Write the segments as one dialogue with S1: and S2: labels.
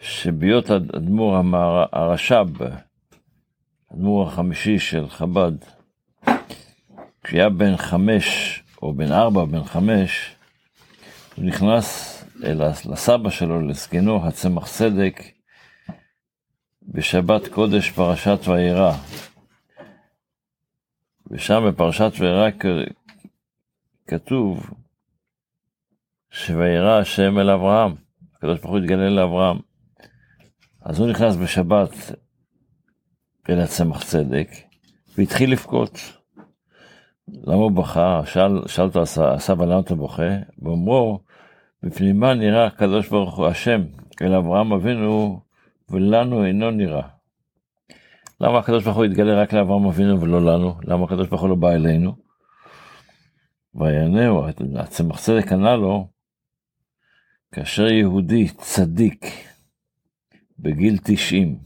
S1: שבהיות אדמו"ר הרש"ב, אדמו"ר החמישי של חב"ד, כשהיה בן חמש, או בן ארבע, בן חמש, הוא נכנס אל לסבא שלו, לזקנו, הצמח צדק, בשבת קודש פרשת וירא. ושם בפרשת וירא כתוב שוירא השם אל אברהם, הקדוש ברוך הוא התגלה לאברהם. אז הוא נכנס בשבת אל הצמח צדק והתחיל לבכות. למה הוא בכה? שאל, שאל אותו הסבא למה אתה בוכה? ואומרו, מפני מה נראה הקדוש ברוך הוא השם אל אברהם אבינו ולנו אינו נראה. למה הקדוש ברוך הוא יתגלה רק לאברהם אבינו ולא לנו? למה הקדוש ברוך הוא לא בא אלינו? ויענהו, הצמח צדק ענה לו, כאשר יהודי צדיק בגיל 90,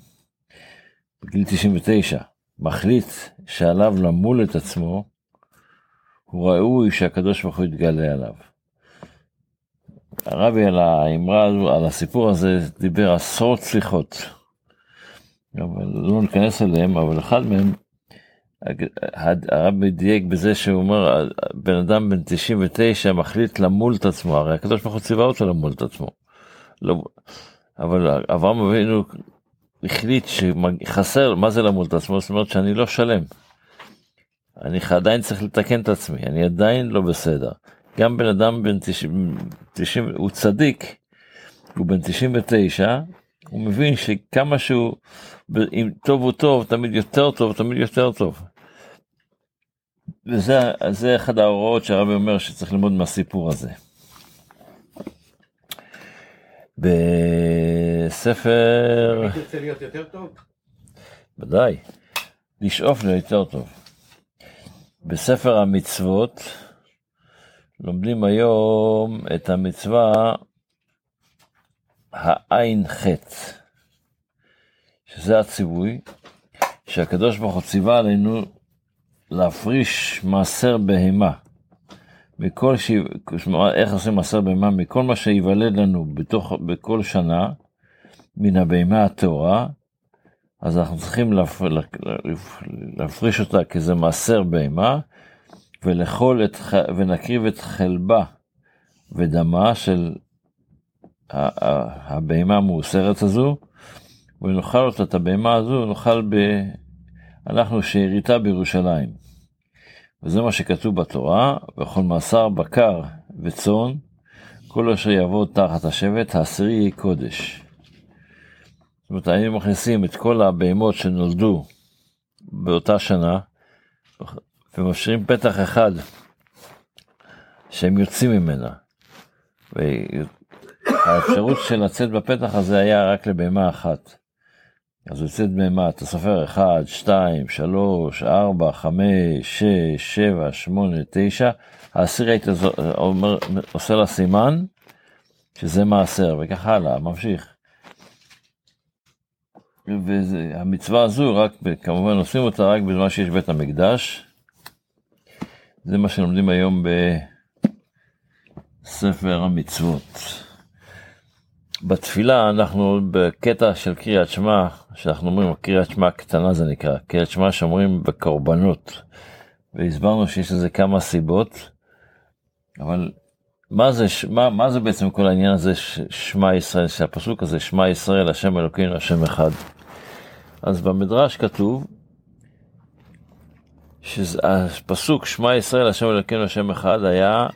S1: בגיל 99, מחליט שעליו למול את עצמו, הוא ראוי שהקדוש ברוך הוא יתגלה עליו. הרבי על האמרה הזו, על הסיפור הזה, דיבר עשרות סליחות. אבל לא ניכנס אליהם, אבל אחד מהם, הרבי דייק בזה שהוא אומר, בן אדם בן 99 מחליט למול את עצמו, הרי הקדוש ברוך הוא ציווה אותו למול את עצמו. לא, אבל אברהם אבינו החליט שחסר, מה זה למול את עצמו? זאת אומרת שאני לא שלם. אני עדיין צריך לתקן את עצמי, אני עדיין לא בסדר. גם בן אדם בן 90, 90 הוא צדיק, הוא בן 99, הוא מבין שכמה שהוא, אם טוב הוא טוב, תמיד יותר טוב, תמיד יותר טוב. וזה אחד ההוראות שהרבי אומר שצריך ללמוד מהסיפור הזה. בספר...
S2: הייתי רוצה להיות יותר טוב?
S1: ודאי, לשאוף ליותר טוב. בספר המצוות, לומדים היום את המצווה העין חטא, שזה הציווי שהקדוש ברוך הוא ציווה עלינו להפריש מעשר בהמה. מכל ש... איך עושים מעשר בהמה? מכל מה שיוולד לנו בתוך, בכל שנה, מן הבהמה הטהורה, אז אנחנו צריכים להפ... להפריש אותה כזה מעשר בהמה, ולאכול את, ונקריב את חלבה ודמה של הבהמה המאוסרת הזו, ונאכל אותה, את הבהמה הזו, נאכל ב... אנחנו שאריתה בירושלים. וזה מה שכתוב בתורה, וכל מאסר בקר וצאן, כל אשר יעבוד תחת השבט, העשירי יהיה קודש. אומרת, היינו מכניסים את כל הבהמות שנולדו באותה שנה, ומשאירים פתח אחד שהם יוצאים ממנה. והאפשרות של לצאת בפתח הזה היה רק לבהמה אחת. אז יוצאת בהמה, אתה סופר 1, 2, 3, 4, 5, 6, 7, 8, 9, העשיר היית עושה לה סימן, שזה מעשר, וכך הלאה, ממשיך. והמצווה הזו, רק, כמובן עושים אותה רק בזמן שיש בית המקדש, זה מה שלומדים היום בספר המצוות. בתפילה אנחנו בקטע של קריאת שמע, שאנחנו אומרים קריאת שמע קטנה זה נקרא, קריאת שמע שאומרים בקורבנות. והסברנו שיש לזה כמה סיבות, אבל מה זה, מה, מה זה בעצם כל העניין הזה שמע ישראל, שהפסוק הזה שמע ישראל השם אלוקינו השם אחד. אז במדרש כתוב שהפסוק שמע ישראל השם אלוקינו השם אחד היה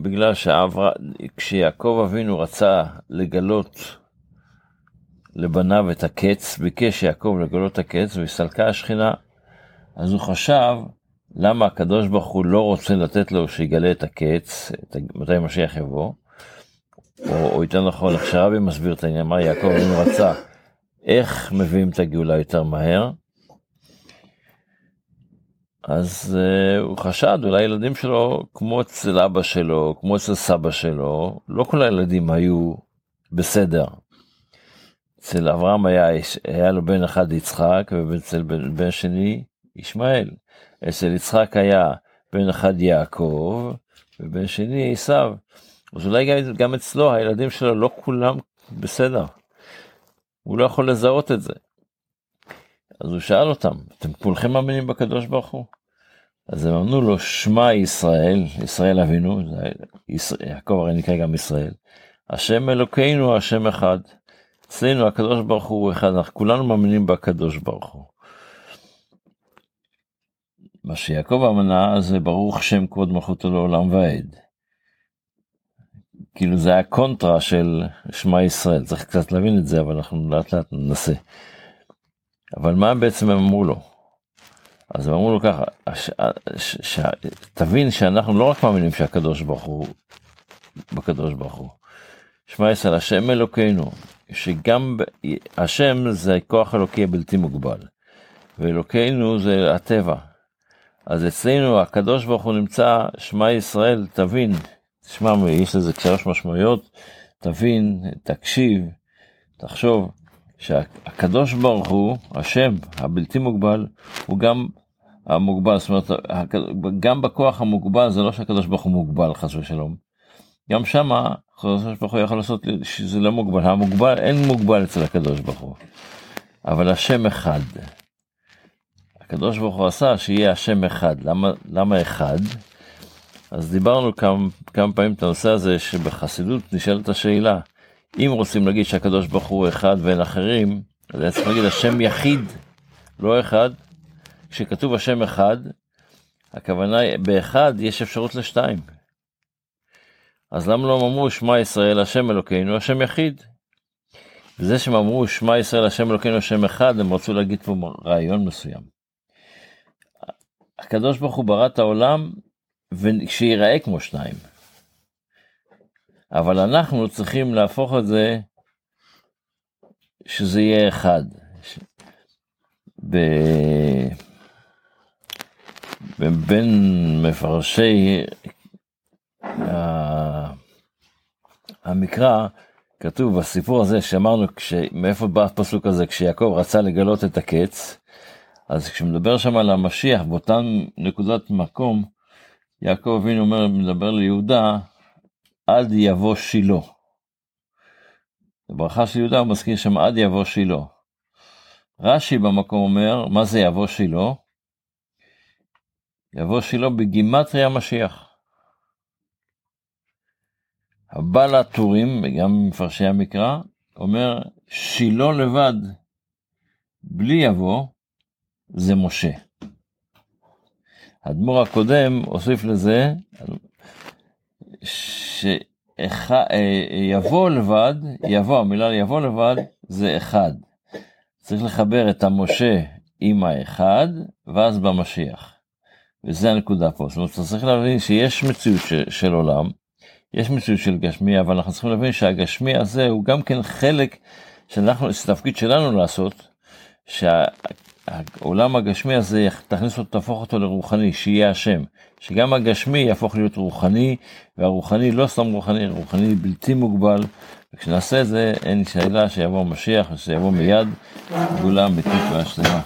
S1: בגלל שכשיעקב אבינו רצה לגלות לבניו את הקץ, ביקש יעקב לגלות את הקץ והסתלקה השכינה. אז הוא חשב למה הקדוש ברוך הוא לא רוצה לתת לו שיגלה את הקץ, את, מתי משיח יבוא, או, או יותר נכון, איך שרבי מסביר את העניין, מה יעקב אבינו רצה, איך מביאים את הגאולה יותר מהר, אז uh, הוא חשד אולי הילדים שלו כמו אצל אבא שלו כמו אצל סבא שלו לא כל הילדים היו בסדר. אצל אברהם היה, היה לו בן אחד יצחק ואצל בן שני ישמעאל. אצל יצחק היה בן אחד יעקב ובן שני עשיו. אז אולי גם, גם אצלו הילדים שלו לא כולם בסדר. הוא לא יכול לזהות את זה. אז הוא שאל אותם, אתם כולכם מאמינים בקדוש ברוך הוא? אז הם אמרו לו, שמע ישראל, ישראל אבינו, יעקב הרי נקרא גם ישראל, השם אלוקינו, השם אחד. אצלנו הקדוש ברוך הוא אחד, אנחנו כולנו מאמינים בקדוש ברוך הוא. מה שיעקב אמנה זה ברוך שם כבוד מלכותו לעולם ועד. כאילו זה היה קונטרה של שמע ישראל, צריך קצת להבין את זה, אבל אנחנו לאט לאט ננסה. אבל מה בעצם הם אמרו לו? אז הם אמרו לו ככה, ש, ש, ש, תבין שאנחנו לא רק מאמינים שהקדוש ברוך הוא, בקדוש ברוך הוא. שמע ישראל, השם אלוקינו, שגם השם זה כוח אלוקי הבלתי מוגבל, ואלוקינו זה הטבע. אז אצלנו הקדוש ברוך הוא נמצא, שמע ישראל, תבין, תשמע, יש לזה שלוש משמעויות, תבין, תקשיב, תחשוב, שהקדוש ברוך הוא, השם הבלתי מוגבל, הוא גם המוגבל, זאת אומרת, גם בכוח המוגבל זה לא שהקדוש ברוך הוא מוגבל חס ושלום. גם שמה הקדוש ברוך הוא יכול לעשות שזה לא מוגבל, המוגבל, אין מוגבל אצל הקדוש ברוך הוא. אבל השם אחד. הקדוש ברוך הוא עשה שיהיה השם אחד. למה, למה אחד? אז דיברנו כמה, כמה פעמים את הנושא הזה שבחסידות נשאלת השאלה, אם רוצים להגיד שהקדוש ברוך הוא אחד ואין אחרים, אז היה צריך להגיד השם יחיד, לא אחד. כשכתוב השם אחד, הכוונה באחד יש אפשרות לשתיים. אז למה לא אמרו שמע ישראל השם אלוקינו השם יחיד? וזה שהם אמרו שמע ישראל השם אלוקינו השם אחד, הם רצו להגיד פה רעיון מסוים. הקדוש ברוך הוא ברא את העולם ושיראה כמו שניים. אבל אנחנו צריכים להפוך את זה שזה יהיה אחד. ב... בין מפרשי המקרא כתוב בסיפור הזה שאמרנו כש... מאיפה בא הפסוק הזה כשיעקב רצה לגלות את הקץ אז כשמדבר שם על המשיח באותן נקודת מקום יעקב אבינו אומר מדבר ליהודה עד יבוא שילה. בברכה של יהודה הוא מזכיר שם עד יבוא שילה. רש"י במקום אומר מה זה יבוא שילה? יבוא שילה בגימטרי המשיח. הבעל הטורים, וגם מפרשי המקרא, אומר שילה לבד, בלי יבוא, זה משה. האדמו"ר הקודם הוסיף לזה, שיבוא לבד, יבוא, המילה יבוא לבד, זה אחד. צריך לחבר את המשה עם האחד, ואז במשיח. וזה הנקודה פה. זאת אומרת, צריך להבין שיש מציאות של, של עולם, יש מציאות של גשמי, אבל אנחנו צריכים להבין שהגשמי הזה הוא גם כן חלק שאנחנו, זה תפקיד שלנו לעשות, שהעולם הגשמי הזה, תכניס אותו, תהפוך אותו לרוחני, שיהיה השם. שגם הגשמי יהפוך להיות רוחני, והרוחני לא סתם רוחני, רוחני בלתי מוגבל. וכשנעשה את זה, אין שאלה שיבוא משיח, ושיבוא מיד, גאולה אמיתית והשלמה.